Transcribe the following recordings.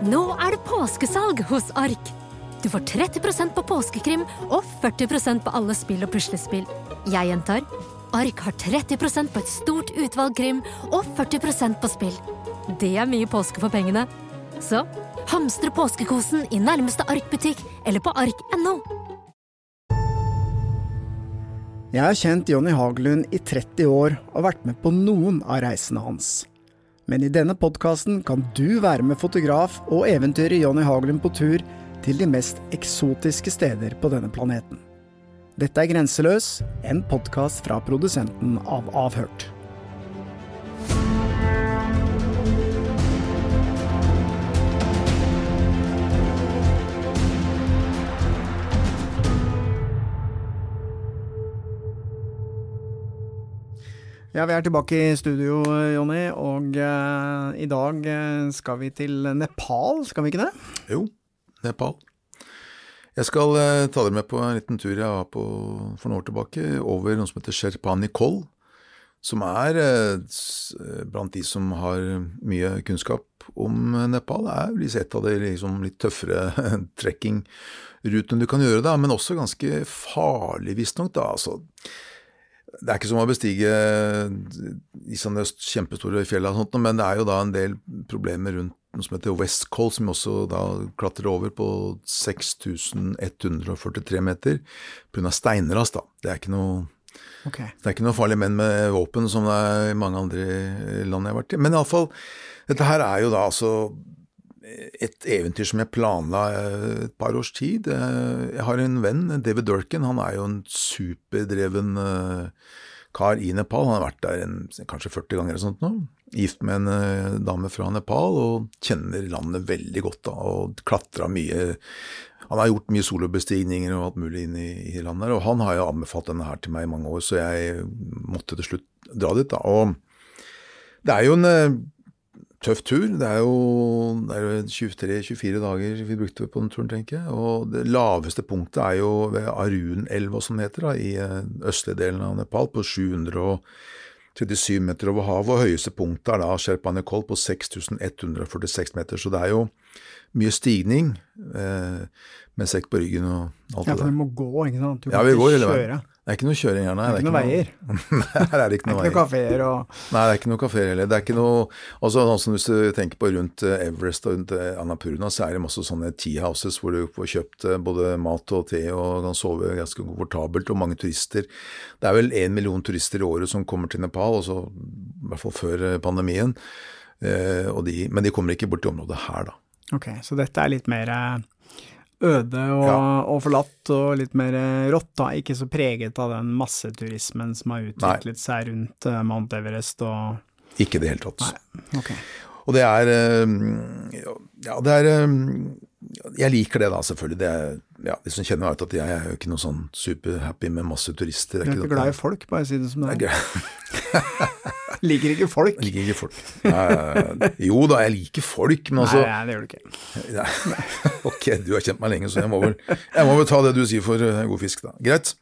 Nå er det påskesalg hos Ark! Du får 30% på påskekrim og 40% på alle spill og puslespill. Jeg gjentar Ark har 30% på et stort utvalg krim og 40% på spill. Det er mye påske for pengene. Så hamstre påskekosen i nærmeste Ark-butikk eller på ark.no. Jeg har kjent Jonny Hagelund i 30 år og vært med på noen av reisene hans. Men i denne podkasten kan du være med fotograf og eventyrer Jonny Hagelund på tur til de mest eksotiske steder på denne planeten. Dette er Grenseløs, en podkast fra produsenten av Avhørt. Ja, Vi er tilbake i studio, Jonny, og uh, i dag uh, skal vi til Nepal, skal vi ikke det? Jo, Nepal. Jeg skal uh, ta dere med på en liten tur jeg var på for noen år tilbake, over noe som heter Sherpani Koll, som er blant de som har mye kunnskap om Nepal. Det er liksom et av de liksom, litt tøffere trekkingrutene du kan gjøre, da, men også ganske farlig, visstnok. Altså, det er ikke som å bestige i sånne kjempestore fjell, og sånt, men det er jo da en del problemer rundt noe som heter West Cold, som også da klatrer over på 6143 meter pga. steinras. da. Det er ikke noe okay. Det er ikke noe farlige menn med våpen som det er i mange andre land jeg har vært i. Men iallfall, dette her er jo da altså et eventyr som jeg planla et par års tid. Jeg har en venn, David Durkin. Han er jo en superdreven eh, kar i Nepal. Han har vært der en, kanskje 40 ganger eller sånt nå. Gift med en eh, dame fra Nepal og kjenner landet veldig godt da, og klatra mye. Han har gjort mye solobestigninger og alt mulig inn i, i landet. der, Og han har jo anbefalt denne her til meg i mange år, så jeg måtte til slutt dra dit. da, og det er jo en eh, tøff tur. Det er jo, jo 23-24 dager vi brukte på den turen, tenker jeg. Og det laveste punktet er jo ved Arunelva, som heter, da, i eh, østlige delen av Nepal, på 737 meter over havet. Og høyeste punktet er da Sherpanekol på 6146 meter. Så det er jo mye stigning eh, med sekk på ryggen og alt det der. Ja, for du må gå, ikke sant? Du kan ja, vi går hele veien. Det er ikke noe kjøring her, nei. Det er ikke noen veier. nei, det er ikke noe. Det er ikke noe kafeer og Nei, det er ikke noe kafeer heller. Det er ikke noe Altså, sånn hvis du tenker på rundt eh, Everest og rundt eh, Annapurna, så er det masse sånne tea houses hvor du får kjøpt eh, både mat og te og kan sove ganske komfortabelt, og mange turister. Det er vel én million turister i året som kommer til Nepal, altså, i hvert fall før pandemien. De, men de kommer ikke bort til området her, da. Ok, så dette er litt mer øde og, ja. og, forlatt og litt mer rått, da. Ikke så preget av den masseturismen som har utviklet Nei. seg rundt uh, Mount Everest og Ikke i det hele tatt. Nei. Okay. Og det er uh, Ja, det er uh, Jeg liker det, da, selvfølgelig. Det er, ja, de som kjenner meg, vet at jeg er jo ikke noe sånn superhappy med masse turister. Du er ikke glad i folk, bare si det som det er. liker ikke folk. Liker ikke folk. Nei, jo da, jeg liker folk, men altså Nei, nei det gjør du ikke. Ja, ok, du har kjent meg lenge, så jeg må vel, jeg må vel ta det du sier for uh, god fisk, da. Greit.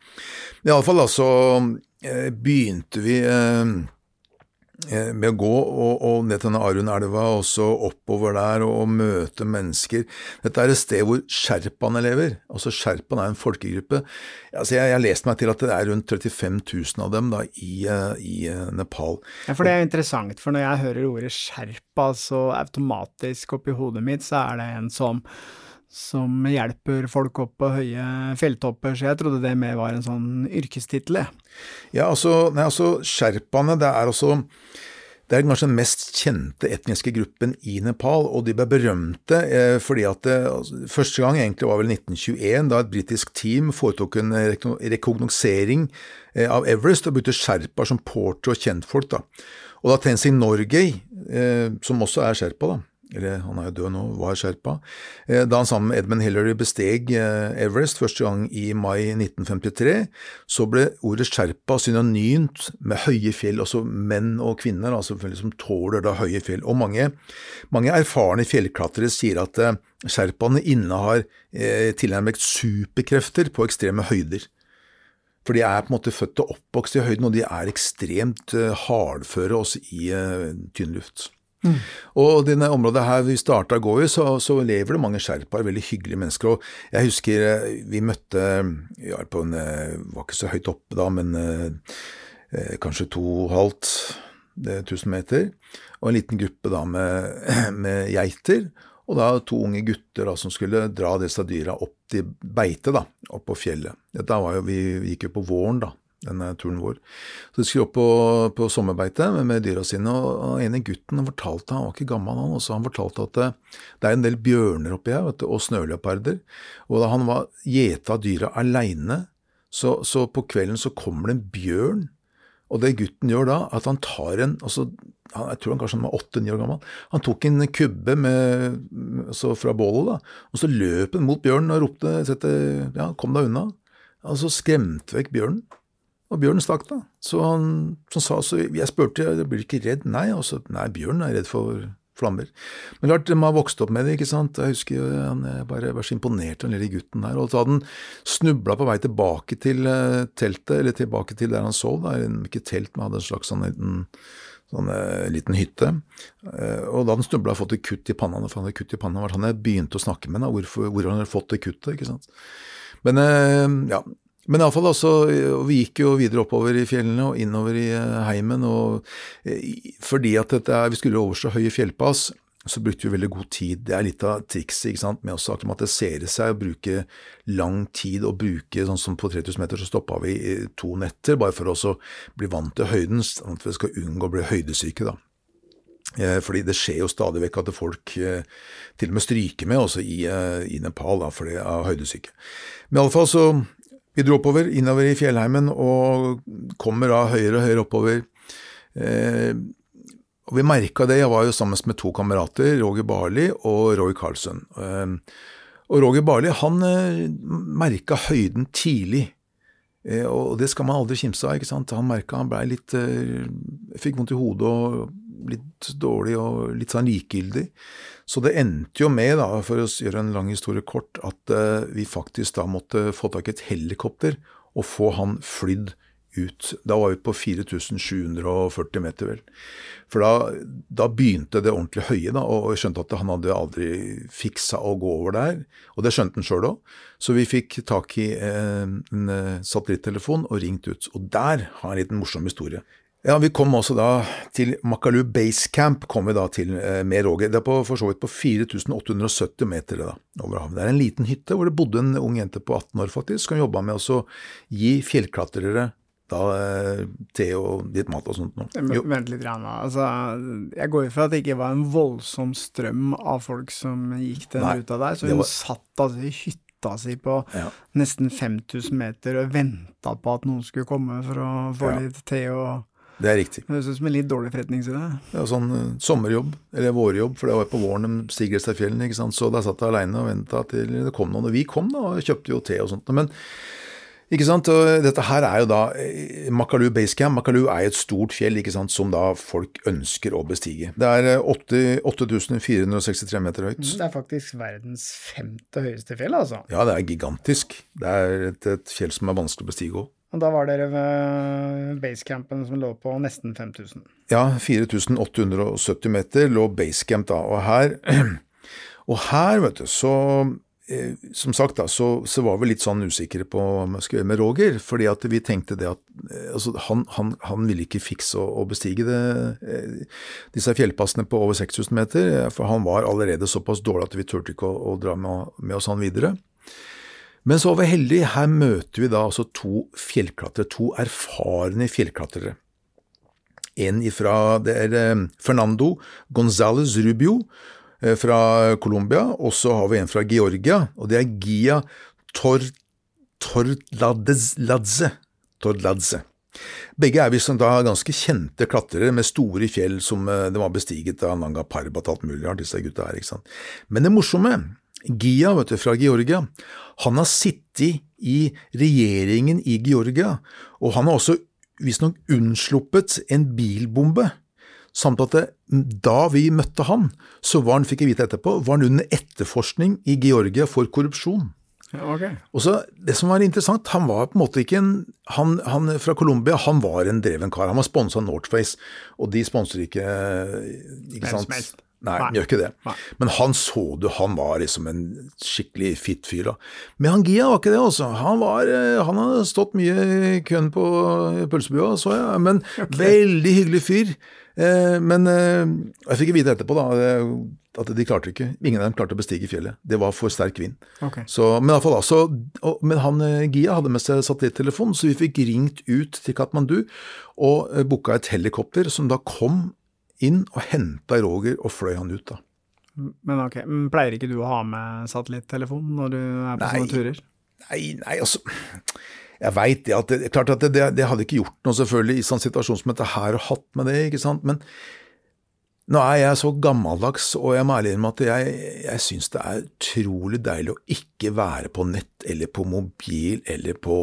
Iallfall, da, så uh, begynte vi Eh, med å gå og, og ned til denne Arun-elva og så oppover der og, og, møte mennesker. Dette er et sted hvor sherpaene lever. Altså Sherpaen er en folkegruppe. Altså jeg, jeg har lest meg til at det er rundt 35 000 av dem da, i, eh, i eh, Nepal. Ja, for Det er interessant, for når jeg hører ordet sherpa, så automatisk oppi hodet mitt så er det en som som hjelper folk opp på høye fjelltopper, så jeg trodde det mer var en sånn yrkestittel. Ja, altså, nei, altså sherpaene, det er altså det er kanskje den mest kjente etniske gruppen i Nepal, og de ble berømte eh, fordi at det, altså, Første gang egentlig var vel 1921, da et britisk team foretok en rekognosering eh, av Everest og brukte sherpaer som porter og kjentfolk. da. Og da Tenzing Norgay, eh, som også er sherpa, da, eller han er jo død nå, var sherpa, eh, da han sammen med Edmund Hillary besteg eh, Everest første gang i mai 1953, så ble ordet sherpa synonymt med høye fjell, altså menn og kvinner altså som tåler da høye fjell. Og mange, mange erfarne fjellklatrere sier at eh, sherpaene innehar eh, tilnærmet superkrefter på ekstreme høyder. For de er på en måte født og oppvokst i høyden, og de er ekstremt hardføre også i tynn luft. Mm. Og det området her vi starta å gå i, så, så, lever det mange sherpaer, veldig hyggelige mennesker. Og jeg husker eh, vi møtte Vi var på en eh, Var ikke så høyt oppe da, men eh, kanskje to og halvt tusen meter. Og en liten gruppe da med, med geiter. Og da to unge gutter da, som skulle dra disse dyra opp til beite, da, opp på fjellet. Dette var jo, Vi gikk jo på våren, da, denne turen vår. Så de skulle opp på, på sommerbeite med, med, dyra sine, og, en av gutten fortalte, han var ikke gammel han også, han fortalte at det, det er en del bjørner oppi her, og snøleoparder. Og da han var gjeta dyra aleine, så, så, på kvelden så kommer det en bjørn. Og det gutten gjør da, at han tar en altså jeg tror han kanskje var åtte-ni år gammel. Han tok en kubbe med, altså fra bålet, da, og så løp han mot bjørnen og ropte ja, 'kom deg unna'. Altså skremte vekk bjørnen. Og bjørnen stakk, da. Så han som sa, så jeg spurte jeg blir ikke redd. Nei, altså, nei, bjørnen er redd for flammer. Men klart, de har vokst opp med det, ikke sant. Jeg husker han bare var så imponert av den lille gutten der. Og så hadde han snubla på vei tilbake til eh, teltet, eller tilbake til der han sov, da. Ikke telt, men hadde en slags sånn liten sånn eh, liten hytte. Eh, og da den snubla og fått et kutt i panna. For han hadde kutt i panna var han jeg begynte å snakke med ham, hvorfor, hvor han hadde fått det kuttet. ikke sant? Men eh, ja, men iallfall, altså, vi gikk jo videre oppover i fjellene og innover i heimen. og Fordi at dette, vi skulle over så høye fjellpass, så brukte vi veldig god tid. Det er litt av trikset med å akklimatisere seg og bruke lang tid. og bruke, sånn som På 3000 meter så stoppa vi to netter, bare for å bli vant til høyden, sånn at vi skal unngå å bli høydesyke. da. Eh, fordi det skjer jo stadig vekk at folk eh, til og med stryker med også i, eh, i Nepal da, fordi av høydesyke. Men i alle fall så vi dro oppover, innover i fjellheimen, og kommer da høyere og høyere oppover. Eh, og vi merka det, jeg var jo sammen med to kamerater, Roger Barli og Roy Carlsen. Ehm, og Roger Barli han eh, merka høyden tidlig, eh, og det skal man aldri kimse av. ikke sant? Han merka han blei litt eh, Fikk vondt i hodet og litt dårlig og litt sånn likegyldig. Så det endte jo med, da, for å gjøre en lang historie kort, at vi faktisk da måtte få tak i et helikopter og få han flydd ut. Da var vi på 4740 meter, vel. For da, da, begynte det ordentlig høye, da, og jeg skjønte at han hadde aldri fiksa å gå over der. Og det skjønte han sjøl òg. Så vi fikk tak i en, en eh, satellittelefon og ringt ut. Og der har jeg en liten morsom historie. Ja, Vi kom også da til Makalu Base Camp, kom vi da til eh, med Roger. Det er på, for så vidt på 4870 meter da, over havet. Det er en liten hytte hvor det bodde en ung jente på 18 år faktisk, som jobba med å gi fjellklatrere da eh, te og litt mat og sånt noe. Vent litt, Rana. Altså, jeg går ut fra at det ikke var en voldsom strøm av folk som gikk den Nei, ruta der. Så hun var... satt altså i hytta si på ja. nesten 5000 meter og venta på at noen skulle komme for å få ja. litt te og det er riktig. Det høres ut som en litt dårlig forretningsidé. Ja, sånn uh, sommerjobb, eller vårjobb, for det var på våren de stiger seg fjellene, ikke sant. Så da satt jeg aleine og venta til det kom noen. Og vi kom da og kjøpte jo te og sånt. Men ikke sant? Og dette her er jo da Makalu Makalu Basecamp. Makalu er et stort fjell ikke sant, som da folk ønsker å bestige. Det er 8463 eh, meter høyt. Det er faktisk verdens femte høyeste fjell, altså? Ja, det er gigantisk. Det er et, et fjell som er vanskelig å bestige òg. Og da var dere ved basecampen som lå på nesten 5000? Ja, 4870 meter lå basecamp da. Og her, og her vet du, så Eh, som sagt da, så, så, var vi litt sånn usikre på hva vi skulle gjøre med Roger. fordi at vi tenkte det at eh, altså, han, han, han, ville ikke fikse å, å bestige det, eh, disse fjellpassene på over 6000 meter. For han var allerede såpass dårlig at vi turte ikke å, å dra med, med, oss han videre. Men så var vi heldige. Her møter vi da altså to fjellklatrere. To erfarne fjellklatrere. En ifra det er Fernando Gonzales Rubio Eh, fra Colombia, og så har vi en fra Georgia, og det er Gia Tor, Torladze. Torladze. Begge er visst da ganske kjente klatrere med store fjell som eh, de har bestiget av Nanga Parbat alt mulig har disse gutta her, ikke sant. Men det morsomme, Gia vet du, fra Georgia, han har sittet i regjeringen i Georgia, og han har også visstnok unnsluppet en bilbombe samt at det, da vi møtte han, så var han, fikk jeg vite etterpå, var han under etterforskning i Georgia for korrupsjon. Okay. Og så, Det som var interessant, han var på en måte ikke en Han, han fra Colombia han var en dreven kar. Han var sponsa av Northface, og de sponser ikke ikke sant? Helst. Nei, Nei. gjør ikke det. Nei. Men han så du, han var liksom en skikkelig fitt fyr. da. Men han Gia var ikke det, altså. Han, var, eh, han hadde stått mye i køen på pølsebua, så jeg. Men okay. veldig hyggelig fyr. Eh, men eh, jeg fikk vite etterpå da, at de klarte ikke, ingen av dem klarte å bestige fjellet. Det var for sterk vind. Okay. Så, men, fall, altså, men han Gia hadde med seg satellittelefon, så vi fikk ringt ut til Katmandu og booka et helikopter som da kom inn og henta Roger og fløy han ut, da. Men ok, Pleier ikke du å ha med satellittelefon når du er på nei, sånne turer? Nei, nei, altså Jeg veit det at det, klart at det, det, det, hadde ikke gjort noe, selvfølgelig, i sånn situasjon som dette her, og hatt med det, ikke sant, men nå er jeg så gammeldags, og jeg må ærlig innrømme at jeg, jeg syns det er utrolig deilig å ikke være på nett eller på mobil eller på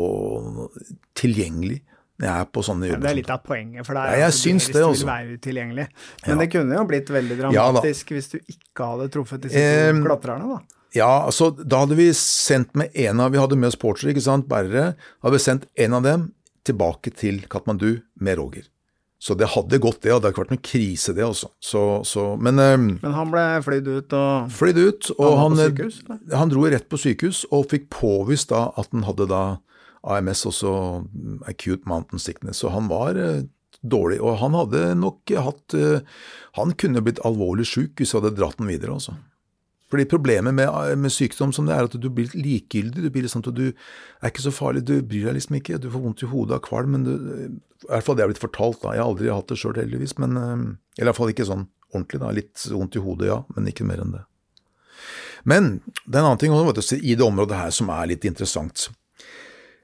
tilgjengelig jeg er på sånne jobber. det er litt av poenget for deg. Ja, syns det også. Vil være utilgjengelig. Men ja. det kunne jo blitt veldig dramatisk ja, hvis du ikke hadde truffet disse eh, klatrerne, da. Ja, altså da hadde vi sendt med en av Vi hadde med oss Porter, ikke sant, bærere. Hadde vi sendt en av dem tilbake til Katmandu med Roger. Så det hadde gått, det. Hadde ikke vært noen krise, det også. Så, så, men, um, men han ble flydd ut og Flydd ut, og han, han, sykehus, han, dro rett på sykehus og fikk påvist da at han hadde da AMS, også acute mountain sickness. Så han var eh, dårlig. Og han hadde nok hatt eh, Han kunne blitt alvorlig syk hvis vi hadde dratt den videre, altså. Fordi Problemet med, med, sykdom som det er at du blir likegyldig. Du blir liksom, du er ikke så farlig, du bryr deg liksom ikke. Du får vondt i hodet av kvalm. men du, I hvert fall det har blitt fortalt. da, Jeg har aldri hatt det sjøl, heldigvis. men, eh, i hvert fall ikke sånn ordentlig. da, Litt vondt i hodet, ja, men ikke mer enn det. Men det er en annen ting i det området her som er litt interessant.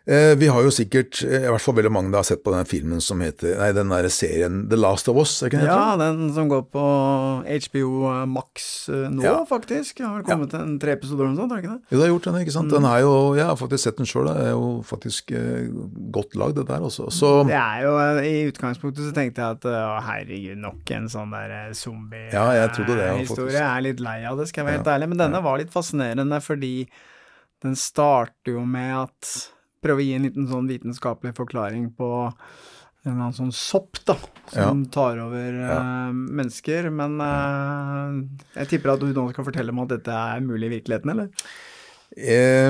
Eh, vi har jo sikkert, eh, i hvert fall veldig mange da, har sett på den filmen som heter Nei, den der serien The Last of Us, er ikke den? Ja, den som går på HBO Max eh, nå, ja. faktisk. Har kommet ja. en tre episoder eller noe sånt, har ikke det? Jo, det har gjort den, ikke sant. Den er jo, Jeg har faktisk sett den sjøl, det er jo faktisk godt lagd, det der også. Så Det er jo, I utgangspunktet så tenkte jeg at å, herregud, nok en sånn der zombie-historie. Ja, jeg trodde det. Jeg er litt lei av det, skal jeg være helt ærlig. Men denne var litt fascinerende fordi den starter jo med at prøve å gi en liten sånn vitenskapelig forklaring på en eller annen sånn sopp da, som ja. tar over ja. uh, mennesker. Men uh, jeg tipper at du nå skal fortelle meg at dette er mulig i virkeligheten, eller? Eh,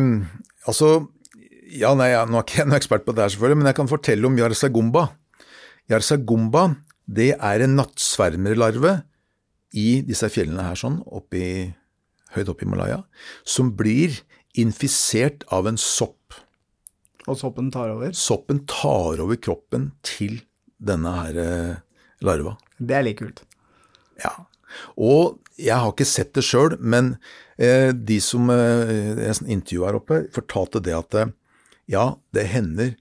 altså, ja, nei, jeg, nå er ikke jeg noen ekspert på det her, selvfølgelig, men jeg kan fortelle om Yarsagumba. Yarsagumba, det er en nattsvermerlarve i disse fjellene her sånn, oppi, høyt oppe i Malaya, som blir infisert av en sopp. Og soppen tar over? Soppen tar over kroppen til denne her eh, larva. Det er like kult. Ja. Og jeg har ikke sett det sjøl, men eh, de som eh, jeg intervjua her oppe, fortalte det at eh, ja, det hender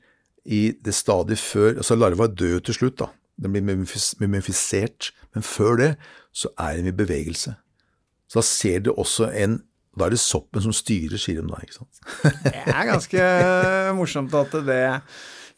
i det stadiet før Altså larva dør jo til slutt, da. Den blir mumifisert. Men før det så er den i bevegelse. Så da ser du også en da er det soppen som styrer, sier da, ikke sant? det er ganske morsomt at det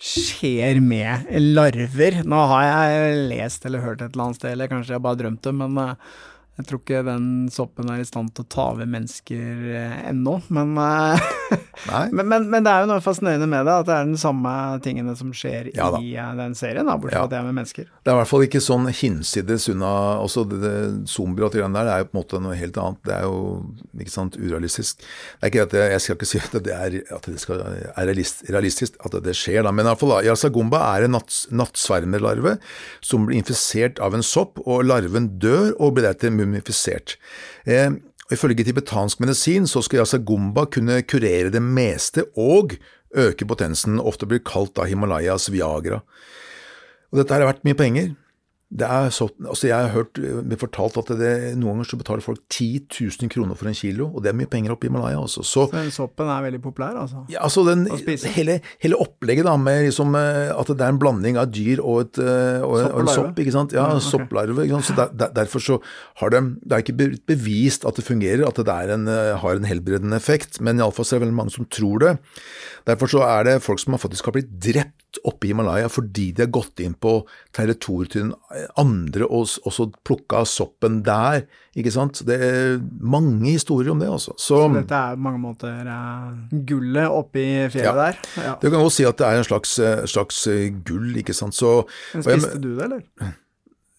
skjer med larver. Nå har jeg lest eller hørt et eller annet sted, eller kanskje jeg bare drømt det, men eh, jeg tror ikke den soppen er i stand til å ta over mennesker eh, ennå, men, eh, men, men, men, det er jo noe fascinerende med det, at det er den samme tingene som skjer ja, i eh, den serien, da, bortsett fra ja. at det er med mennesker. Det er i hvert fall ikke sånn hinsides unna også det, det Zombier og greiene der, det er jo på en måte noe helt annet. Det er jo ikke sant, urealistisk. Det er ikke at jeg, jeg skal ikke si at det er, at det skal, er realistisk at det skjer, da, men i hvert fall da, Yasagumba er en natts, nattsvermerlarve som blir infisert av en sopp, og larven dør og blir deretter mumifisert. Eh, ifølge tibetansk medisin så skal yasagumba kunne kurere det meste og øke potensen, ofte blir kalt da Himalayas Viagra. Og dette har vært mye penger. Det er så, altså jeg har hørt blir fortalt at det, noen ganger så betaler folk 10 000 kroner for en kilo, og det er mye penger oppe i Himalaya også. Så, så den soppen er veldig populær, altså? Ja, altså den, hele, hele, opplegget da, med liksom, eh, at det er en blanding av dyr og, et, eh, og, og en sopp, ikke sant. Ja, ja okay. sopplarve. Ikke sant? Så der, der, Derfor så har det Det er ikke bevist at det fungerer, at det en, eh, har en helbredende effekt, men iallfall er det veldig mange som tror det. Derfor så er det folk som faktisk har blitt drept oppe i Himalaya fordi de har gått inn på territoriet til den andre og så plukka soppen der. Ikke sant. Det er mange historier om det, altså. Så, så dette er på mange måter uh, gullet oppi fjellet ja, der? Ja. Du kan godt si at det er en slags, slags gull, ikke sant. Så, Men spiste jeg, du det, eller?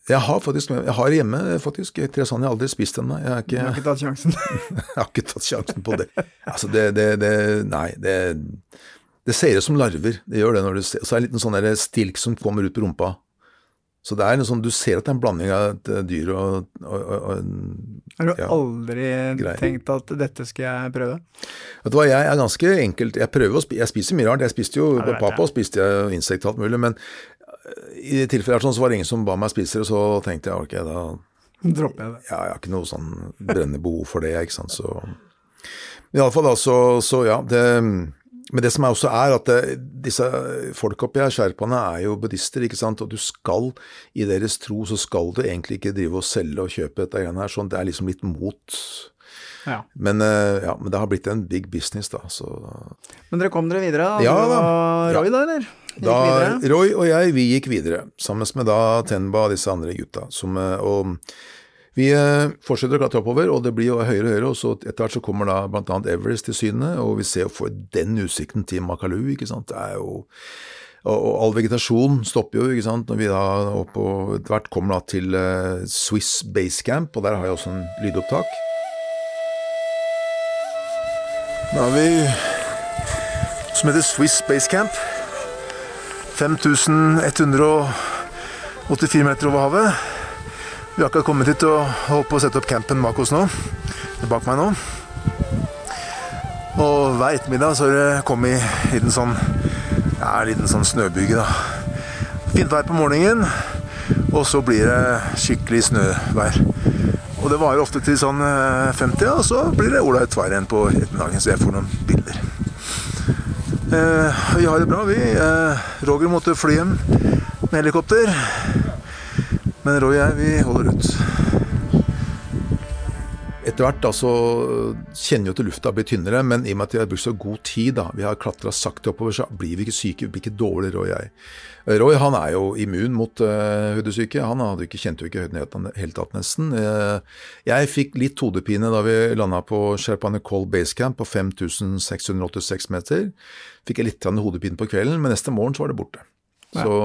Jeg har faktisk, jeg har hjemme faktisk tresagne. Jeg har aldri spist ennå. Jeg, ikke, jeg har ikke tatt sjansen? jeg har ikke tatt sjansen på det. Altså, det, det, det Nei, det, det ser ut som larver. Det gjør det når du ser Så er det en liten sånn der stilk som kommer ut på rumpa. Så det er en sånn, Du ser at det er en blanding av et dyr og, og, og, og Har du ja, aldri greier. tenkt at dette skal jeg prøve? Vet du hva, Jeg er ganske enkelt. Jeg prøver å spise, jeg spiser mye rart. Jeg spiste jo ja, Papa og spiste jeg insekt alt mulig. Men i tilfellet sånn, så var det ingen som ba meg spise det, så tenkte jeg ok, da Dropper jeg det. Ja, jeg har ikke noe sånn brennende behov for det, ikke sant, så Men iallfall da, så, så ja. det men det som er også er at det, disse folk oppi her, sherpaene, er jo buddhister, ikke sant, og du skal, i deres tro, så skal du egentlig ikke drive og selge og kjøpe dette greiene her, sånn det er liksom litt mot ja. Men, eh, ja, men det har blitt en big business, da, så Men dere kom dere videre? Ja da. Roy, da, eller? Da, Roy og jeg, vi gikk videre, sammen med da Tenba og disse andre gutta. Som, eh, og vi eh, fortsetter å klatre oppover, og det blir jo høyere og høyere. og så Etter hvert så kommer da bl.a. Everest til syne, og vi ser jo for den utsikten til Makalu. ikke sant, det er jo og, all vegetasjon stopper jo, ikke sant, når vi da oppå etter hvert kommer da til Swiss Base Camp, og der har jeg også en lydopptak. Da har vi som heter Swiss Base Camp. 5184 meter over havet. Vi har akkurat kommet hit og holdt på å sette opp campen bak oss nå. Bak meg nå. Og hver ettermiddag så har det kommet en sånn ja, en liten sånn snøbyge, da. Fint vær på morgenen, og så blir det skikkelig snøvær. Og det varer ofte til sånn 50, og så blir det ålreit vær igjen på ettermiddagen, så jeg får noen bilder. Eh, vi har det bra, vi. Eh, Roger måtte fly hjem med helikopter. Men Roy og jeg, vi holder ut. Etter hvert da, så kjenner jo at lufta blir tynnere, men i og med at vi har brukt så god tid, da, vi har klatra sakte oppover, så blir vi ikke syke, vi blir ikke dårligere, Roy og jeg. Roy han er jo immun mot uh, hodesyke. Han hadde ikke, kjente jo ikke høyden i hele tatt, nesten. Uh, jeg fikk litt hodepine da vi landa på Sherpanekol Basecamp på 5686 meter fikk jeg litt hodepine på kvelden, men neste morgen så var det borte. Så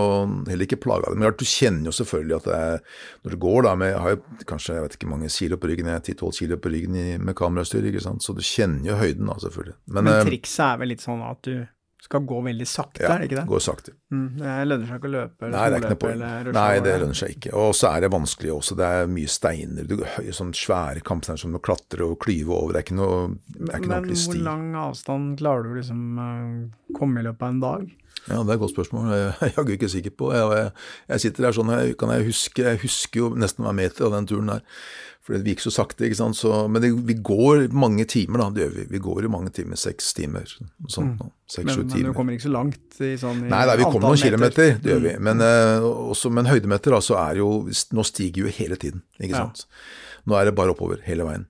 heller ikke plaga det. Men du kjenner jo selvfølgelig at det er, når du går da med Jeg har jo kanskje jeg vet ikke mange kilo på ryggen, 10-12 kilo på ryggen med kamerastyr, ikke sant? så du kjenner jo høyden da, selvfølgelig. Men, men eh, trikset er vel litt sånn at du skal gå veldig sakte, ja, er det ikke det? Ja, gå sakte. Mm, det lønner seg ikke å løpe eller Nei, det er ikke noe poeng. Nei, det lønner seg ikke. Og så er det vanskelig også. Det er mye steiner. Du, sånn svære kampsteiner som du klatre og klyve over. Det er ikke noe, det er ikke noe ordentlig sti. Men hvor lang avstand klarer du liksom uh, komme i løpet av en dag? Ja, Det er et godt spørsmål. Jeg er jaggu ikke sikker på. Jeg, jeg, sitter der sånn, jeg, kan jeg huske, jeg husker jo nesten hver meter av den turen der. For det gikk så sakte. ikke sant? Så, men det, vi går mange timer, da. Det gjør vi. Vi går jo mange timer. Seks timer. Sånt, mm. Seks, men, men du kommer ikke så langt i sånn i Nei, nei vi kommer noen kilometer. Det gjør vi. Mm. Men, uh, også, men høydemeter da, så er jo Nå stiger jo hele tiden. ikke sant? Ja. Nå er det bare oppover hele veien.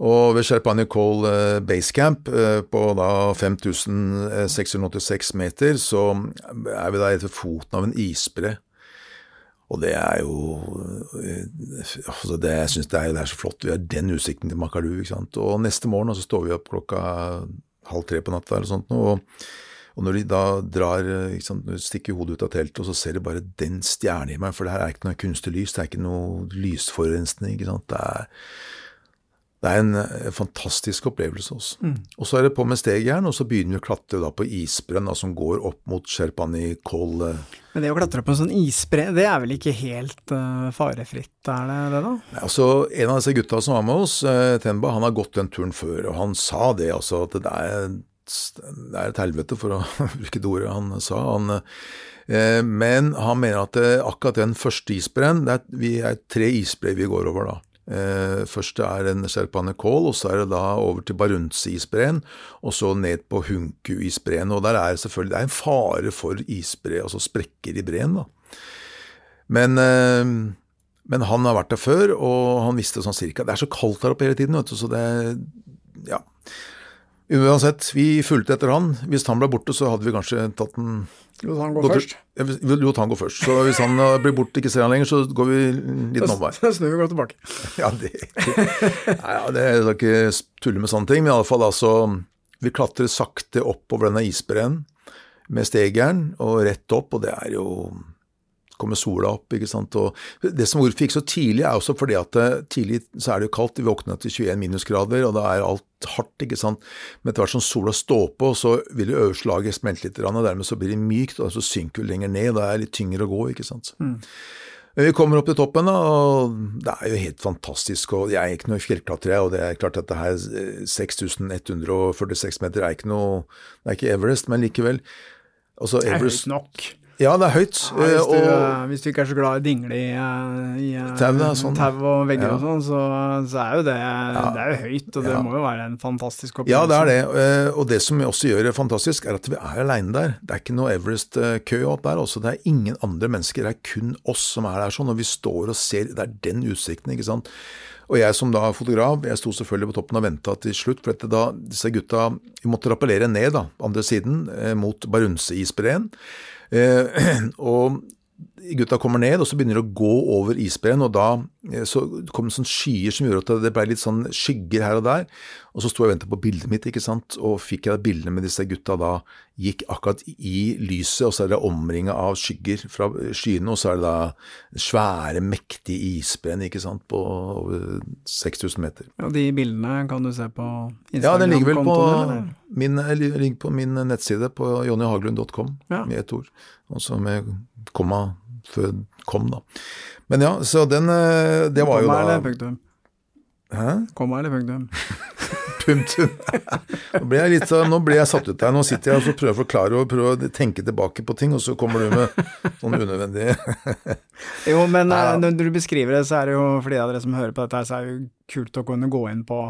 Og ved Sherpani Cole Basecamp, Base Camp uh, på da 5686 meter, så er vi da etter foten av en isbre. Og det er jo eh, altså det, Jeg syns det, det, er så flott. Vi har den utsikten til Makalu. ikke sant? Og neste morgen så står vi opp klokka halv tre på natta eller sånt. Og, og når de da drar, sant, stikker hodet ut av teltet, og så ser de bare den stjernen i meg, for det her er ikke noe kunstig lys, det er ikke noe lysforurensning. ikke sant? Det er det er en, en fantastisk opplevelse. også. Mm. Og så er det på med stegjern, og så begynner vi å klatre da på isbrenn som går opp mot Sherpani Kol. Men det å klatre på en sånn isbre, det er vel ikke helt uh, farefritt, er det det da? Nei, altså, En av disse gutta som var med oss, uh, Tenba, han har gått den turen før, og han sa det altså, at det er, det er et helvete, for å bruke det ordet han sa. Han, uh, men han mener at akkurat den første isbreen, det er, vi er tre isbreer vi går over da. Eh, først er det en Sherpane Kål, og så er det da over til Barunse-isbreen, og så ned på Hunku-isbreen. Og der er selvfølgelig det er en fare for isbre, altså sprekker i breen. da. Men, eh, men, han har vært der før, og han visste sånn cirka Det er så kaldt der oppe hele tiden, vet du, så det Ja. Uansett, vi fulgte etter han. Hvis han ble borte, så hadde vi kanskje tatt en Lot han gå, først? vil vi lot han gå først. Så hvis han blir borte, ikke ser han lenger, så går vi litt omvei. Da snur vi og går tilbake. ja, det, nei, ja, det er ikke tulle med sånne ting, men i alle fall altså Vi klatrer sakte oppover denne isbreen med stegeren og rett opp, og det er jo kommer sola opp. ikke sant? Og det som hvorfor gikk så tidlig, er også fordi at eh, tidlig så er det jo kaldt. Vi våkner til 21 minusgrader, og da er alt hardt. ikke sant? Men etter hvert som sola står på, så vil det øverste laget smelte litt, og dermed så blir det mykt, og så synker det lenger ned. og Da er det litt tyngre å gå. ikke sant? Mm. Vi kommer opp til toppen, og det er jo helt fantastisk. og Jeg er ikke noe fjellklatrer, og det er klart at det her 6146 eh, meter er ikke noe Det er ikke Everest, men likevel. Altså, Everest, det er høyt nok. Ja, det er høyt. Ja, hvis, du, og, hvis, du, ikke er så glad i dingle i, i tau, sånn. og vegger ja. og sånn, så, så, er jo det, ja. det er jo høyt, og det må jo være en fantastisk opplevelse. Ja, det er det. Eh, og det som også gjør det fantastisk, er at vi er aleine der. Det er ikke noe Everest-kø opp der. Også. Det er ingen andre mennesker, det er kun oss som er der sånn. Og vi står og ser, det er den utsikten, ikke sant. Og jeg som da fotograf, jeg sto selvfølgelig på toppen og venta til slutt. For da, disse gutta Vi måtte rappellere ned, da, andre siden, eh, mot Barunse-isbreen. Eh, og gutta kommer ned, og så begynner de å gå over isbreen, og da eh, så kom det sånne skyer som gjorde at det ble litt sånn skygger her og der. Og så sto jeg og ventet på bildet mitt, ikke sant, og fikk jeg bildene med disse gutta da gikk akkurat i lyset, og så er det omringa av skygger fra skyene, og så er det da svære, mektige isbreen, ikke sant, på over 6000 meter. Og de bildene kan du se på Instagram? Ja, den ligger vel på min, ligger på min nettside på jonnyhaglund.com ja. med ett ord, Og så med komma før kom, da. Men ja, så den eh, Det var jo da Komma eller punktum? Hæ? Komma eller punktum? punktum. nå ble jeg litt nå ble jeg satt ut der. Nå sitter jeg og prøver å forklare og prøver å tenke tilbake på ting, og så kommer du med noen unødvendige Jo, men ja. Eh, når du beskriver det, så er det jo for de av dere som hører på dette, så er det jo kult å kunne gå inn på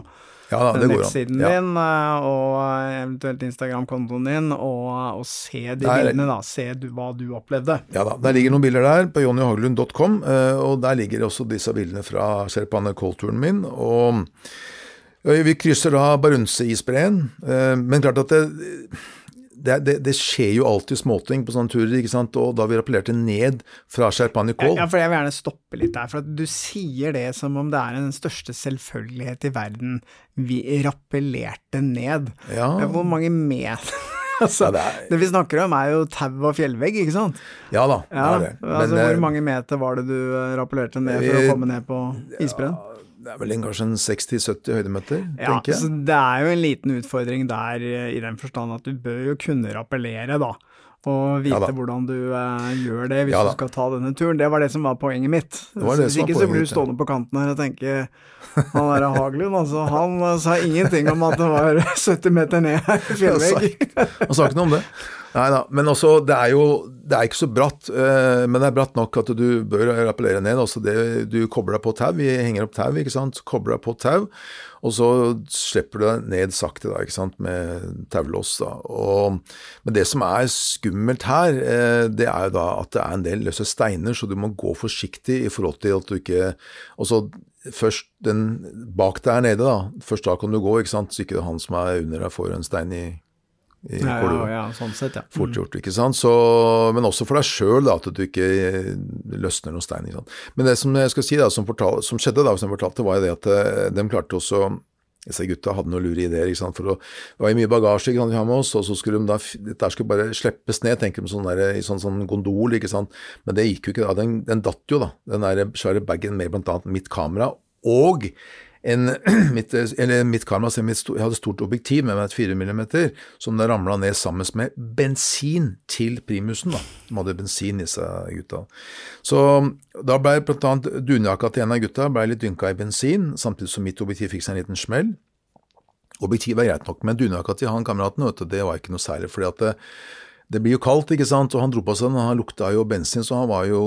ja, da, nettsiden ja. din eh, og eventuelt Instagram-kontoen din, og, og, se de der, bildene. da, Se du, hva du opplevde. Ja da, der ligger noen bilder der på jonnyhaglund.com, eh, og der ligger også disse bildene fra Sherpane Cold-turen min. og vi krysser da Barunse-isbreen, eh, men klart at det det, det, det, skjer jo alltid småting på sånne turer, ikke sant, og da vi rappellerte ned fra Sherpanikol Ja, for jeg vil gjerne stoppe litt der, for at du sier det som om det er den største selvfølgelighet i verden. Vi rappellerte ned. Ja. Hvor mange meter altså, ja, det, er... det, vi snakker om er jo tau og fjellvegg, ikke sant? Ja da, det er det. Men, altså, hvor eh, mange meter var det du eh, rappellerte ned for å komme ned på isbreen? Ja, det er vel en, kanskje en 60-70 høydemeter, ja, tenker jeg. Så det er jo en liten utfordring der i den forstand at du bør jo kunne rappellere, da. Og vite ja, hvordan du eh, gjør det hvis ja, du skal ta denne turen. Det var det som var poenget mitt. Det det hvis ikke så blir du stående på kanten her og tenke Han derre Haglund, altså, han uh, sa ingenting om at det var 70 meter ned her, fjellvegg. Han sa ikke noe om det. Nei da. Men også, det er jo det er ikke så bratt, uh, men det er bratt nok at du bør rappellere ned. Også det, du kobler deg på tau. Vi henger opp tau, ikke sant. Kobler deg på tau. Og så slipper du deg ned sakte da, ikke sant, med taulås. da. Og, men det som er skummelt her, uh, det er jo da at det er en del løse steiner, så du må gå forsiktig i forhold til at du ikke også Først den bak der nede, da. Først da kan du gå, ikke sant, så ikke han som er under deg får en stein i i ja, ja, ja, sånn sett, ja. Fort gjort, ikke sant. Så, men også for deg sjøl, at du ikke løsner noen stein. Ikke sant? Men det som jeg skal si da, som, fortal, som skjedde da, som jeg fortalte, var jo det at eh, de klarte også disse gutta hadde noen lure ideer. ikke sant, for Det var jo mye bagasje ikke sant, vi har med oss, og så skulle de da, dette skulle bare slippes ned tenker de sånn der, i sånn, sånn gondol. ikke sant, Men det gikk jo ikke. da, Den, den datt jo, da. Den der svære bagen med bl.a. mitt kamera. Og en, mitt, mitt kamera, jeg hadde stort objektiv med meg et 4 mm, som da ramla ned sammen med bensin til primusen. da. De hadde bensin, i seg, gutta. Så da ble bl.a. dunjakka til en av gutta ble litt dynka i bensin, samtidig som mitt objektiv fikk seg en liten smell. Objektivet er greit nok, men dunjakka til han kameraten det var ikke noe særlig. fordi at det, det blir jo kaldt, ikke sant, og han dro på seg den, han lukta jo bensin, så han var jo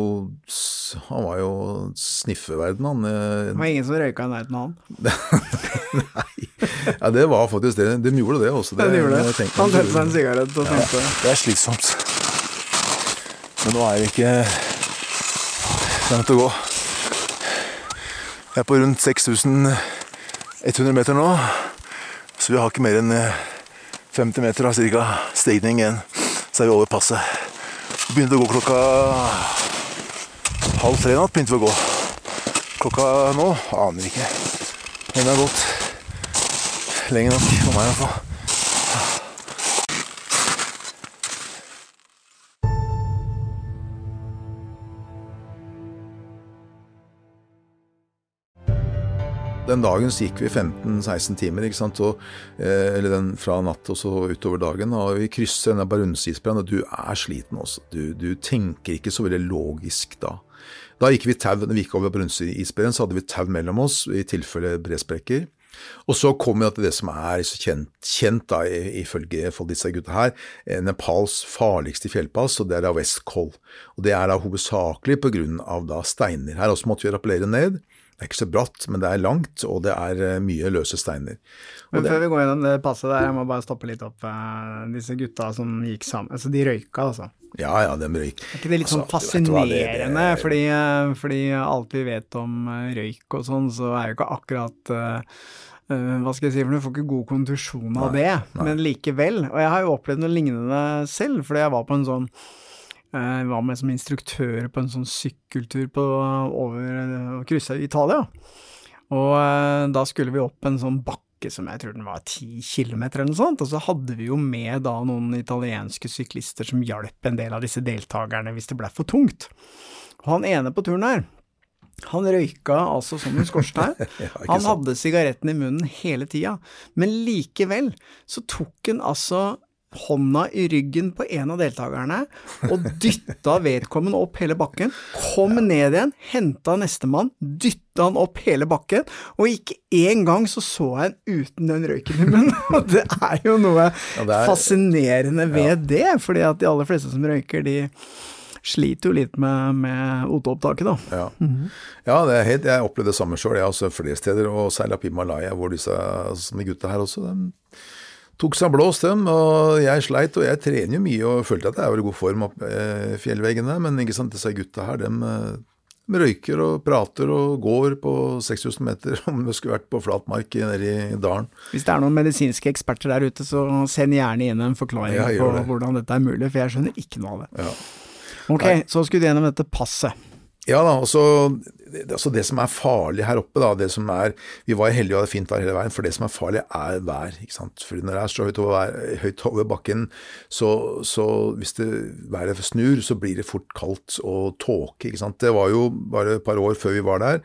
han var jo sniffeverden, han. Eh. Det var ingen som røyka i nærheten av han? Nei, ja, det var faktisk det. De gjorde det også. Det, de gjorde det. Han tente seg en sigarett og tenkte ja, Det er slitsomt. Men nå er vi ikke langt å gå. Jeg er på rundt 6100 meter nå, så vi har ikke mer enn 50 meter av cirka stigning igjen så er vi over passet. begynte å gå klokka halv tre natt. begynte vi å gå. Klokka nå aner ikke. Men det har gått lenge nok for meg i Den dagen så gikk vi 15-16 timer, ikke? Og, eh, eller den fra natt og så utover dagen. Og vi krysser denne Barunse-isbreen, og du er sliten også. Du, du, tenker ikke så veldig logisk da. Da gikk vi tau, når vi gikk over Barunse-isbreen, så hadde vi tau mellom oss i tilfelle bresprekker. Og så kommer vi til det som er så kjent, kjent da, ifølge disse gutta her, eh, Nepals farligste fjellpass, og det er da Westcoll. Og det er da hovedsakelig på grunn av da steiner. Her også måtte vi rappellere ned. Det er ikke så bratt, men det er langt, og det er eh, mye løse steiner. Og men Før vi går gjennom det passet der, jeg må bare stoppe litt opp. Uh, disse gutta som gikk sammen, altså de røyka, altså? Ja, ja, de røyk. Er ikke det litt sånn altså, fascinerende? Det, det, det, fordi, uh, fordi, alt vi vet om røyk og sånn, så er jo ikke akkurat hva skal jeg si, for Du får ikke god kontusjon av nei, det, nei. men likevel. Og jeg har jo opplevd noe lignende selv, fordi jeg var på en sånn jeg var med som instruktør på en sånn sykkeltur på, over kryssa i Italia. Og eh, da skulle vi opp en sånn bakke som jeg tror den var ti kilometer eller noe sånt, og så hadde vi jo med da noen italienske syklister som hjalp en del av disse deltakerne hvis det ble for tungt. Og han ene på turen her, han røyka altså som en skorstein. ja, han hadde sigaretten i munnen hele tida, men likevel så tok han altså hånda i ryggen på en av deltakerne og dytta vedkommende opp hele bakken. Kom ned igjen, henta nestemann, dytta han opp hele bakken, og ikke én gang så så jeg en uten den røyken i munnen. Og det er jo noe ja, er, fascinerende ved ja. det, fordi at de aller fleste som røyker, de sliter jo litt med, med OT-opptaket, da. Ja, mm -hmm. ja det er helt, jeg opplevde det samme sjøl, jeg også flere steder, og særlig oppe i Malaya, hvor disse som er gutta her også, de tok seg blås, dem. Og jeg sleit, og jeg trener jo mye og følte at jeg var i god form opp eh, fjellveggene. Men ikke sant, disse gutta her, dem, eh, de røyker og prater og går på 6000 meter om det skulle vært på flatmark nede i dalen. Hvis det er noen medisinske eksperter der ute, så send gjerne inn en forklaring ja, på det. hvordan dette er mulig, for jeg skjønner ikke noe av det. Ja. Ok, Nei. så skulle du gjennom dette passet. Ja da, og så altså det som er farlig her oppe, da, det som er Vi var heldige og hadde fint vær hele veien, for det som er farlig, er vær. ikke sant? Fordi når det er så høyt over, høyt over bakken, så, så, hvis det været snur, så blir det fort kaldt og tåke. ikke sant? Det var jo bare et par år før vi var der,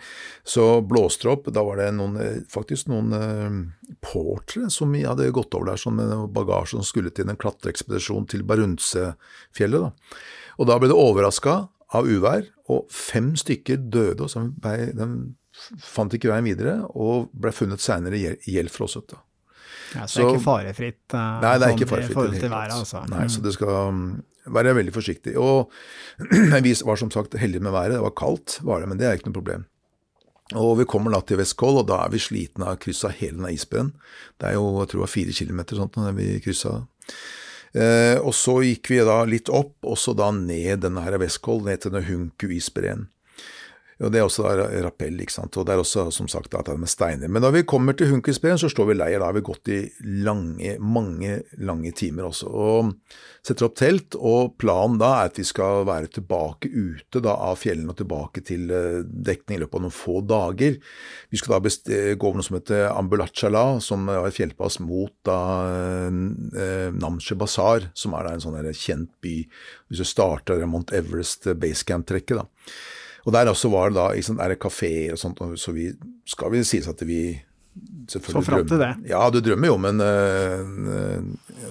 så blåste det opp. Da var det noen, faktisk noen uh, portere som hadde gått over der sånn med bagasje som skulle til en klatreekspedisjon til Barunsefjellet. da. Og da ble det overraska av uvær, og fem stykker døde, og så ble, de fant ikke veien videre, og ble funnet seinere gjeldfrosset. Ja, så, så, det er ikke farefritt uh, nei, det er ikke sånn farefritt, i forhold til været, altså. Nei, så det skal um, være veldig forsiktig. Og vi var som sagt heldige med været, det var kaldt, var det, men det er ikke noe problem. Og vi kommer da til Vestkoll, og da er vi slitne av å krysse hele den isbreen. Det er jo jeg tror fire kilometer sånt når vi kryssa. Eh, og så gikk vi da litt opp, og så da ned denne her Vestkoll, ned til denne Hunku-isbreen. Og Det er også rappell, ikke sant. Og det er også som sagt da, det med steiner. Men da vi kommer til Hunkersbreen, så står vi leir. Da har vi gått i lange, mange lange timer også. Og setter opp telt. Og planen da er at vi skal være tilbake ute da, av fjellene og tilbake til uh, dekning i løpet av noen få dager. Vi skal da gå over noe som heter Ambulachala, som er et fjellpass mot da uh, Namche Bazar, som er da en sånn kjent by. Hvis du starter Mount Everest basecamp-trekket, da. Og der også var det da sant, er det kafeer og sånt, så vi skal vi sies at vi selvfølgelig Så fram til det? Ja, du drømmer jo om en, uh,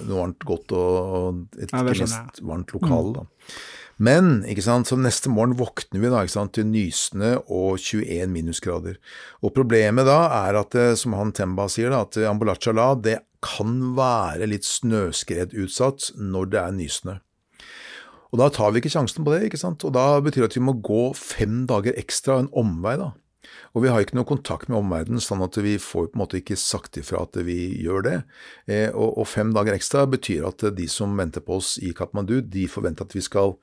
noe varmt godt og et ja, mest varmt lokale, mm. Men ikke sant, så neste morgen våkner vi da, ikke sant, til nysende og 21 minusgrader. Og problemet da er at, eh, som han Temba sier, da, at Ambulachala det kan være litt snøskredutsatt når det er nysende. Og da tar vi ikke sjansen på det, ikke sant. Og da betyr det at vi må gå fem dager ekstra, en omvei, da. Og vi har ikke noe kontakt med omverdenen, sånn at vi får på en måte ikke sagt ifra at vi gjør det. Eh, og, og, fem dager ekstra betyr at de som venter på oss i Katmandu, de forventer at vi skal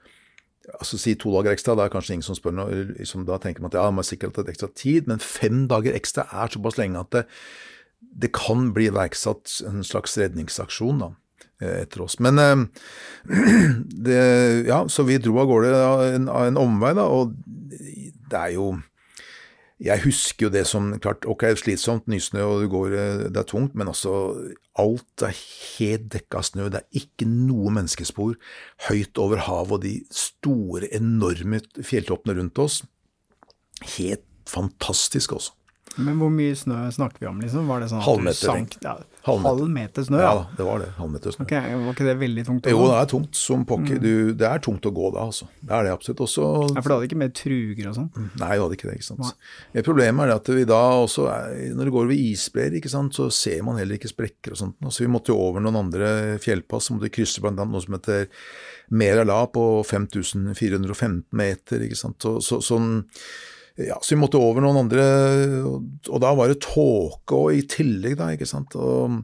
altså Si to dager ekstra, da er kanskje ingen som spør noe, liksom, da tenker man at ja, man har sikkert hatt ekstra tid, men fem dager ekstra er såpass lenge at det, det kan bli iverksatt en slags redningsaksjon, da. Etter oss. Men det, ja, så vi dro av gårde av en, omvei, da, og det er jo jeg husker jo det som klart, ok, slitsomt, nysnø og det går, det er tungt, men altså alt er helt dekka av snø. Det er ikke noe menneskespor høyt over havet og de store, enorme fjelltoppene rundt oss. Helt fantastisk, også. Men hvor mye snø snakker vi om, liksom? Var det sånn Halvmeter. Sank, ja, halv meter snø? Ja, det var det. Halvmeter snø. Ok, Var ikke det veldig tungt? Å jo, det er tungt som pokker. Mm. det er tungt å gå da, altså. Det er det absolutt. Også, ja, For du hadde ikke mer truger og sånn? Mm, nei, vi hadde ikke det. ikke sant. Ja, problemet er at vi da også, når det går over isbreer, ikke sant, så ser man heller ikke sprekker og sånt. Så altså, vi måtte jo over noen andre fjellpass, så måtte vi krysse blant annet noe som heter Merala på 5415 meter, ikke sant. Så, så, sånn ja, så vi måtte over noen andre, og da var det tåke og i tillegg, da, ikke sant. Og,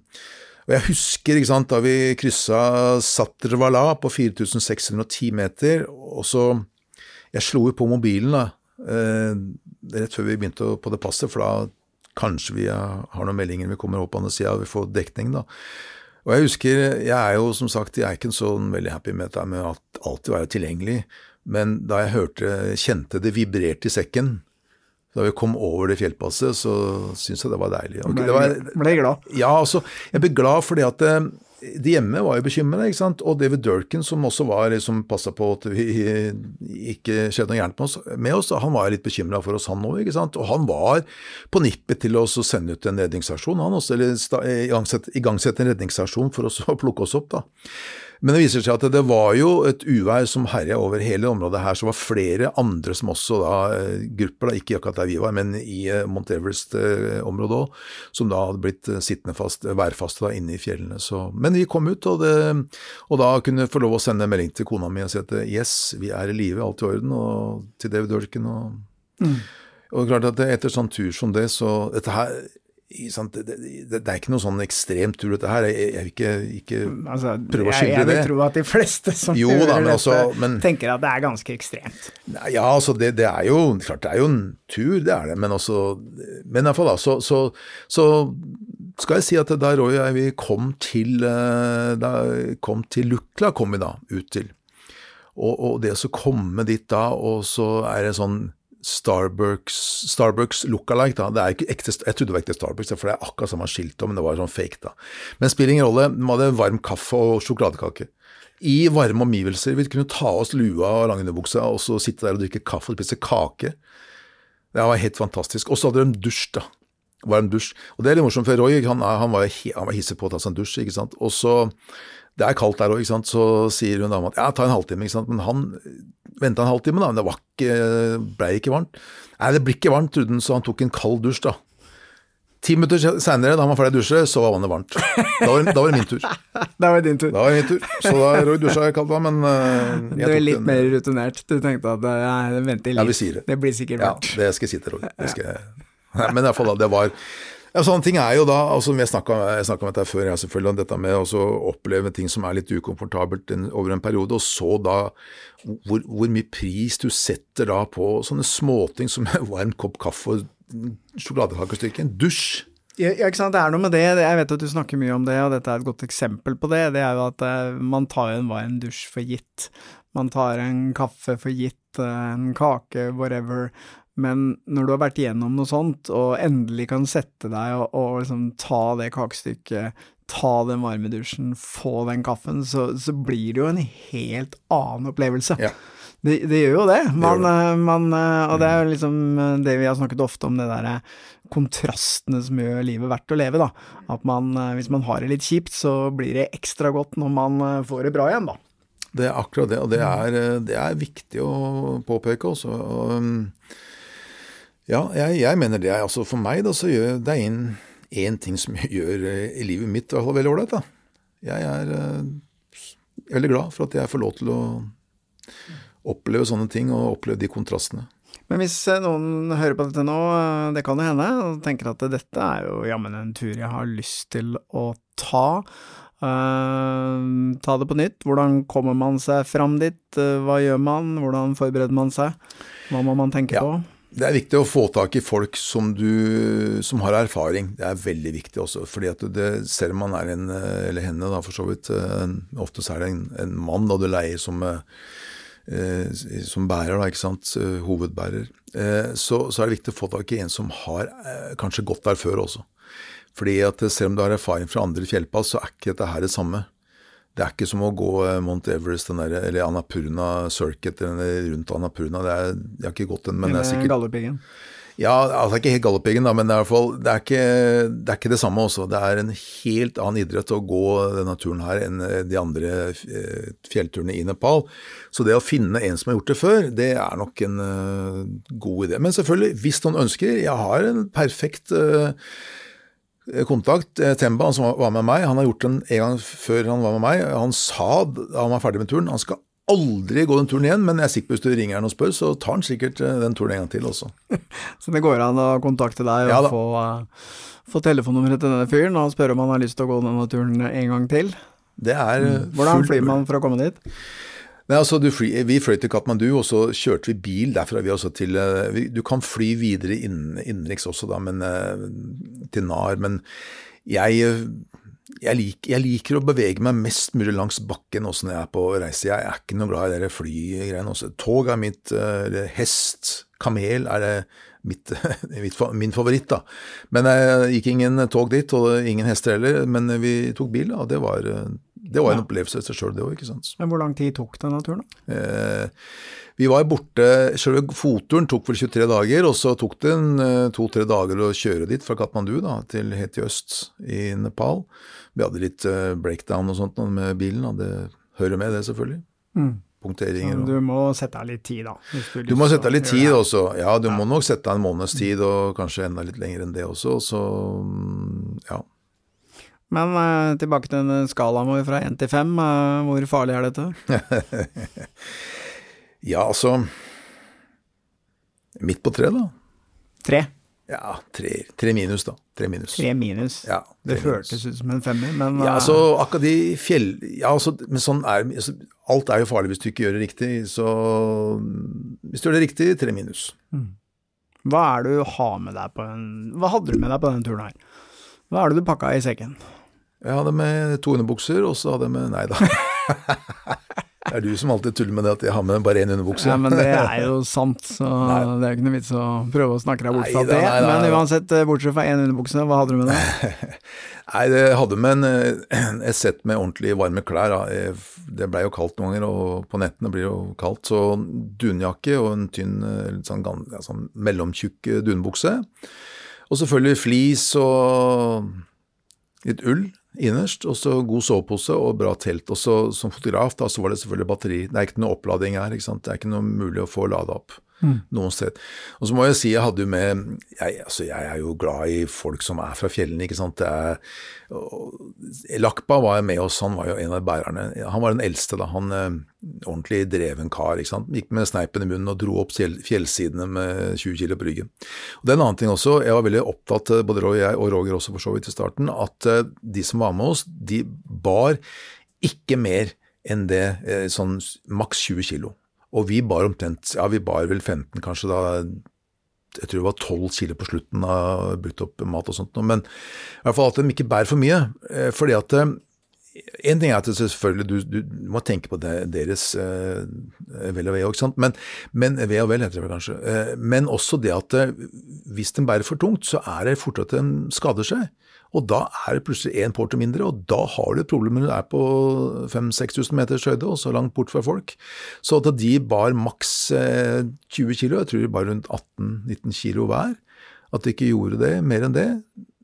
og jeg husker ikke sant, da vi kryssa Satrvala på 4610 meter, og så Jeg slo jo på mobilen da, eh, rett før vi begynte på det passet, for da kanskje vi har noen meldinger vi kommer opp på andre sida, vi får dekning, da. Og jeg husker, jeg er jo som sagt, jeg er ikke sånn veldig happy med dette med at alltid være tilgjengelig. Men da jeg hørte, kjente det vibrerte i sekken, da vi kom over det fjellpasset, så syntes jeg det var deilig. Okay, ble, var, ble glad? Ja, altså, jeg ble glad fordi at eh, de hjemme var jo bekymra, ikke sant. Og David Durkin, som også var liksom passa på at vi ikke skjedde noe gærent med oss, med oss, han var litt bekymra for oss, han òg, ikke sant. Og han var på nippet til å sende ut en redningsaksjon, han også, eller igangsette, igangsette en redningsaksjon for oss å plukke oss opp, da. Men det viser seg at det var jo et uvær som herja over hele området her, så var flere andre som også da, eh, grupper, da, ikke akkurat der vi var, men i eh, Mount Everest-området òg, som da hadde blitt eh, sittende fast, værfaste da inne i fjellene. Så, men vi kom ut, og, det, og da kunne jeg få lov å sende en melding til kona mi og si at yes, vi er i live, alt i orden, og til David Durkin og mm. Og klart at etter sånn tur som det, så dette her det, det, det, er ikke noe sånn ekstremt tur, dette her. Jeg, jeg vil ikke, ikke altså, prøve å skildre det. Jeg vil tro at de fleste som jo, da, dette, også, men, tenker at det er ganske ekstremt. Ja, altså det, er jo klart det er jo en tur, det er det. Men også Men iallfall, da, så, så, så, skal jeg si at da Roy og jeg vi kom til eh, da kom til Lukla, kom vi da ut til. Og, og det å komme dit da, og så er det sånn Starbucks, Starbucks look-alike. da, det er ikke ekte, Jeg trodde det var ekte Starbucks, for det er akkurat samme skilt, men det var sånn fake. da. Men spiller ingen rolle. De hadde varm kaffe og sjokoladekake. I varme omgivelser. Vi kunne ta oss lua og langunderbuksa og så sitte der og drikke kaffe og spise kake. Det var helt fantastisk. Og så hadde de dusj, da. Varm dusj. Og det er litt morsomt, for Roy han, han var, han var hissig på å ta seg en dusj. ikke sant? Og så det er kaldt der òg, så sier hun dama at ja, ta en halvtime. ikke sant? Men han venta en halvtime, da, men det var ikke, ble ikke varmt. Nei, det blir ikke varmt, trodde han, så han tok en kald dusj, da. Ti minutter seinere, da han var ferdig å dusje, så var vannet varmt. Da var, da var, det min tur. da var det din tur. Da var det min tur. Så da Roy dusja jeg kaldt vann, men uh, Du er litt den, mer rutinert. Du tenkte at ja, venter litt. Ja, vi sier det. Det blir sikkert varmt. Ja, det skal jeg si til Roy. Det skal jeg. Men i hvert fall, det var ja, sånne ting er jo da, altså Jeg snakka om dette før, jeg selvfølgelig, om dette med å oppleve ting som er litt ukomfortabelt over en periode, og så da hvor, hvor, mye pris du setter da på sånne småting som en varm kopp kaffe og sjokoladekakestykke, en dusj. Ja, ikke sant? Det er noe med det. Jeg vet at du snakker mye om det, og dette er et godt eksempel på det. Det er jo at uh, man tar en varm dusj for gitt. Man tar en kaffe for gitt, uh, en kake, whatever. Men når du har vært igjennom noe sånt, og endelig kan sette deg og, og liksom ta det kakestykket, ta den varme dusjen, få den kaffen, så, så blir det jo en helt annen opplevelse. Ja. Det, det, gjør jo det. Man, det, det. Man, og det er jo liksom det vi har snakket ofte om, det derre kontrastene som gjør livet verdt å leve, da. At man, hvis man har det litt kjipt, så blir det ekstra godt når man får det bra igjen, da. Det er akkurat det, og det er, det er viktig å påpeke også. Og, ja, jeg, jeg, mener det. Altså for meg da, så gjør det én ting som gjør eh, i livet mitt i hvert fall veldig ålreit. Jeg er uh, veldig glad for at jeg får lov til å oppleve sånne ting og oppleve de kontrastene. Men hvis eh, noen hører på dette nå, det kan jo hende, og tenker at dette er jo jammen en tur jeg har lyst til å ta. Uh, ta det på nytt. Hvordan kommer man seg fram dit? Uh, hva gjør man? Hvordan forbereder man seg? Hva må man tenke ja. på? Det er viktig å få tak i folk som, du, som har erfaring. Det er veldig viktig også. fordi det, Selv om man er en, eller henne, da for så vidt, ofte er det en, en mann da du leier som, eh, som bærer, da, ikke sant, hovedbærer, eh, så, så, er det viktig å få tak i en som har eh, kanskje gått der før også. Fordi at selv om du har erfaring fra andre fjellpass, så er ikke dette her det samme. Det er ikke som å gå eh, Mount Everest der, eller Annapurna Circuit eller rundt Annapurna. Det er, jeg har ikke gått den, men det er sikkert Galdhøpiggen? Ja, altså ikke helt Galdhøpiggen, men det er, fall, det, er ikke, det er ikke, det samme også. Det er en helt annen idrett å gå denne turen her enn eh, de andre eh, fjellturene i Nepal. Så det å finne en som har gjort det før, det er nok en god idé. Men selvfølgelig, hvis noen ønsker Jeg har en perfekt uh, kontakt. Eh, Temba, han som var med meg, han har gjort den en gang før han var med meg. Han sa da han var ferdig med turen, han skal aldri gå den turen igjen, men jeg er sikker på hvis du ringer han og spør, så tar han sikkert eh, den turen en gang til også. så det går an å kontakte deg og ja, få, få telefonnummeret til denne fyren og spørre om han har lyst til å gå denne turen en gang til? Det er. Hvordan flyr man for å komme dit? Nei, altså fly, Vi fløy til Katmandu, og så kjørte vi bil derfra. vi også til, eh, vi, Du kan fly videre inn, innenriks også, da, men, eh, til NAR. Men jeg, jeg, lik, jeg, liker å bevege meg mest mulig langs bakken også når jeg er på reise. Jeg er ikke noe glad i de flygreiene. Tog er mitt eller Hest, kamel er det mitt, min favoritt, da. Men det gikk ingen tog dit, og ingen hester heller. Men vi tok bil, og det var det var en ja. opplevelse i seg sjøl, det òg. Men hvor lang tid tok denne turen, da? Eh, vi var borte Selve fotturen tok vel 23 dager, og så tok det en eh, to-tre dager å kjøre dit fra Katmandu da, til helt i øst i Nepal. Vi hadde litt uh, breakdown og sånt med bilen, og det hører med, det selvfølgelig. Mm. Punkteringer. Så du må sette av litt tid, da? Du, du, må sette av litt tid også. Ja, du ja. må nok sette av en måneds tid, og kanskje enda litt lenger enn det også. Så mm, ja. Men uh, tilbake til den skalaen vår fra én til fem. Uh, hvor farlig er dette? ja, altså Midt på tre, da. Tre? Ja, tre, tre minus, da. Tre minus. Tre minus. Ja, tre det føltes ut som en femmer, men Ja, altså akkurat de fjell... Ja, altså, men sånn er altså, Alt er jo farlig hvis du ikke gjør det riktig, så Hvis du gjør det riktig, tre minus. Mm. Hva er det du har med deg på en Hva hadde du med deg på denne turen her? Hva er det du pakka i sekken? Jeg hadde med to underbukser, og så hadde jeg med Nei da. det er du som alltid tuller med det at jeg har med bare én underbukse. Ja, men det er jo sant, så nei. det er jo ikke noe vits å prøve å snakke deg bort fra det. Nei, nei, men uansett, eh, bortsett fra én underbukse, hva hadde du med deg? nei, jeg hadde med en, eh, et sett med ordentlig varme klær. Det blei jo kaldt noen ganger, og på nettene blir det jo kaldt. Så dunjakke og en tynn, litt sånn, sånn mellomtjukk dunbukse. Og selvfølgelig flis og litt ull innerst, og så god sovepose og bra telt. Og så som fotograf da, så var det selvfølgelig batteri. Det er ikke noe opplading her. ikke sant? Det er ikke noe mulig å få lada opp mm. noen sted. Og så må jeg si jeg hadde jo med jeg, altså jeg er jo glad i folk som er fra fjellene, ikke sant. Er, Lakpa var med oss, han var jo en av bærerne. Han var den eldste, da. Han eh, ordentlig dreven kar. ikke sant? Gikk med sneipen i munnen og dro opp fjellsidene med 20 kilo på ryggen. Og det er en annen ting også, jeg var veldig opptatt, eh, både Roy og jeg, og Roger også for så vidt i starten, at eh, de som var med oss, de bar ikke mer enn det, sånn maks 20 kilo. Og vi bar omtrent Ja, vi bar vel 15 kanskje da. Jeg tror det var 12 kilo på slutten av brukt opp mat og sånt. Men i hvert fall at de ikke bærer for mye. Eh, fordi at eh, en ting er at selvfølgelig du, du må tenke på det, deres eh, vel og ve òg, men, men ve og vel heter det vel kanskje. Eh, men også det at hvis den bærer for tungt, så er det fort at den skader seg. Og da er det plutselig én porter mindre, og da har du et problem når du er på 5000-6000 meters høyde og så langt bort fra folk. Så at de bar maks 20 eh, kilo, jeg tror de bar rundt 18-19 kilo hver, at de ikke gjorde det mer enn det,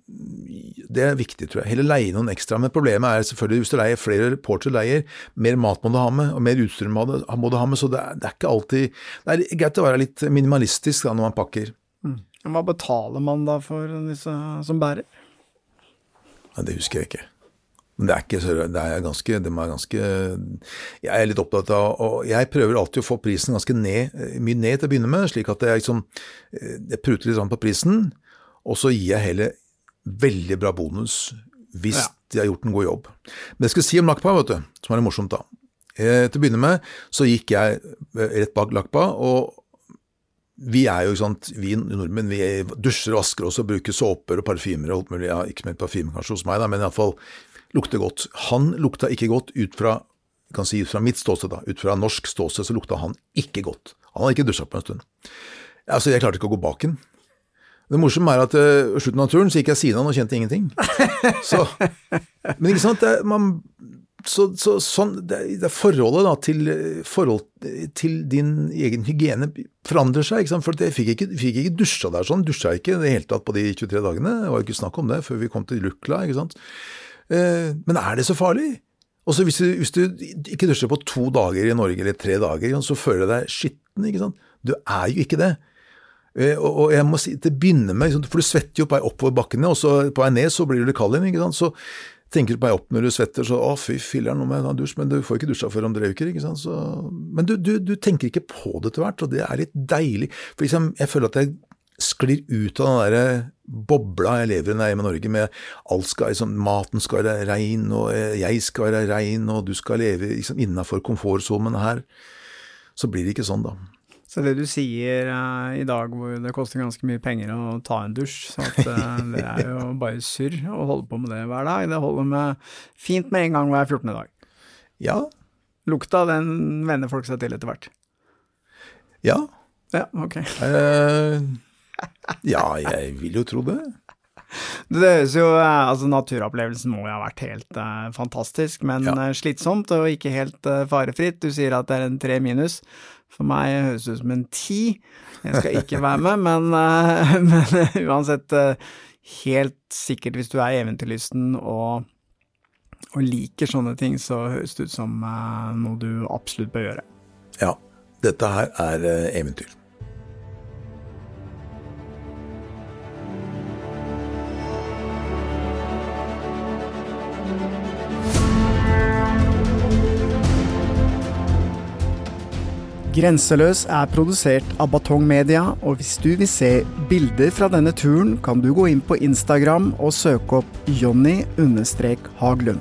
det er viktig, tror jeg. Heller leie noen ekstra. Men problemet er selvfølgelig hvis du leier flere reportere leier, mer mat må du ha med, og mer utstyr må du, ha med. Så det er, det er, ikke alltid Det er greit å være litt minimalistisk da, når man pakker. Mm. Hva betaler man da for disse som bærer? Ja, det husker jeg ikke. Men det er ikke så det er ganske, de er ganske Jeg er litt opptatt av og Jeg prøver alltid å få prisen ganske ned, mye ned til å begynne med, slik at jeg liksom Jeg pruter litt på prisen, og så gir jeg heller veldig bra bonus hvis ja. de har gjort en god jobb. Men jeg skal si om Lakpa, vet du, som er litt morsomt, da. Eh, til å begynne med så gikk jeg rett bak Lakpa, og vi er jo, sant, vi nordmenn vi dusjer og vasker oss og bruker såper og parfymer og alt mulig. Ja, ikke mer parfyme kanskje hos meg, da, men iallfall lukter godt. Han lukta ikke godt ut fra kan si ut fra mitt ståsted, da, ut fra norsk ståsted, så lukta han ikke godt. Han hadde ikke dusja på en stund. Altså, Jeg klarte ikke å gå bak den. Det morsomme er at uh, slutten av turen så gikk jeg siden han og kjente ingenting. Så, men ikke sant, det, man, så, så, sånn, det, det forholdet da, til, forhold til din egen hygiene forandrer seg. For jeg fikk ikke, fikk ikke dusja der sånn. Dusja ikke i det hele tatt på de 23 dagene. Det var ikke snakk om det før vi kom til Lukla. ikke sant. Eh, men er det så farlig? Og så hvis, hvis, du ikke dusjer på to dager i Norge, eller tre dager, så føler du deg skitten. ikke sant? Du er jo ikke det. Eh, og jeg må si, til å begynne med, For du svetter jo på vei oppover bakkene, og så på vei ned så blir du litt kald igjen. ikke sant? Så tenker på meg opp når du svetter, så å fy filler'n, nå må jeg en dusj, men du får ikke dusja før om tre uker. ikke sant? Så, men du, du, du, tenker ikke på det etter hvert, og det er litt deilig. For liksom, jeg føler at jeg sklir ut av den derre bobla jeg lever i når jeg er hjemme i Norge, med alt skal, liksom, maten skal være rein, og jeg skal være rein, og du skal leve liksom, innafor komfortsonen her. Så blir det ikke sånn, da. Så det du sier eh, i dag hvor det koster ganske mye penger å ta en dusj, så at, eh, det er jo bare surr å holde på med det hver dag. Det holder med fint med en gang hver 14. dag. Ja. Lukta, den venner folk seg til etter hvert. Ja. Ja, ok. Uh, ja, jeg vil jo tro det. Det høres jo Altså, naturopplevelsen må jo ha vært helt uh, fantastisk, men ja. uh, slitsomt og ikke helt uh, farefritt. Du sier at det er en tre minus. For meg høres det ut som en ti. Jeg skal ikke være med, men, men uansett helt sikkert hvis du er eventyrlysten og, og, liker sånne ting, så høres det ut som noe du absolutt bør gjøre. Ja. Dette her er eventyr. Grenseløs er produsert av Batong Media, og hvis du vil se bilder fra denne turen, kan du gå inn på Instagram og søke opp Jonny-Haglund.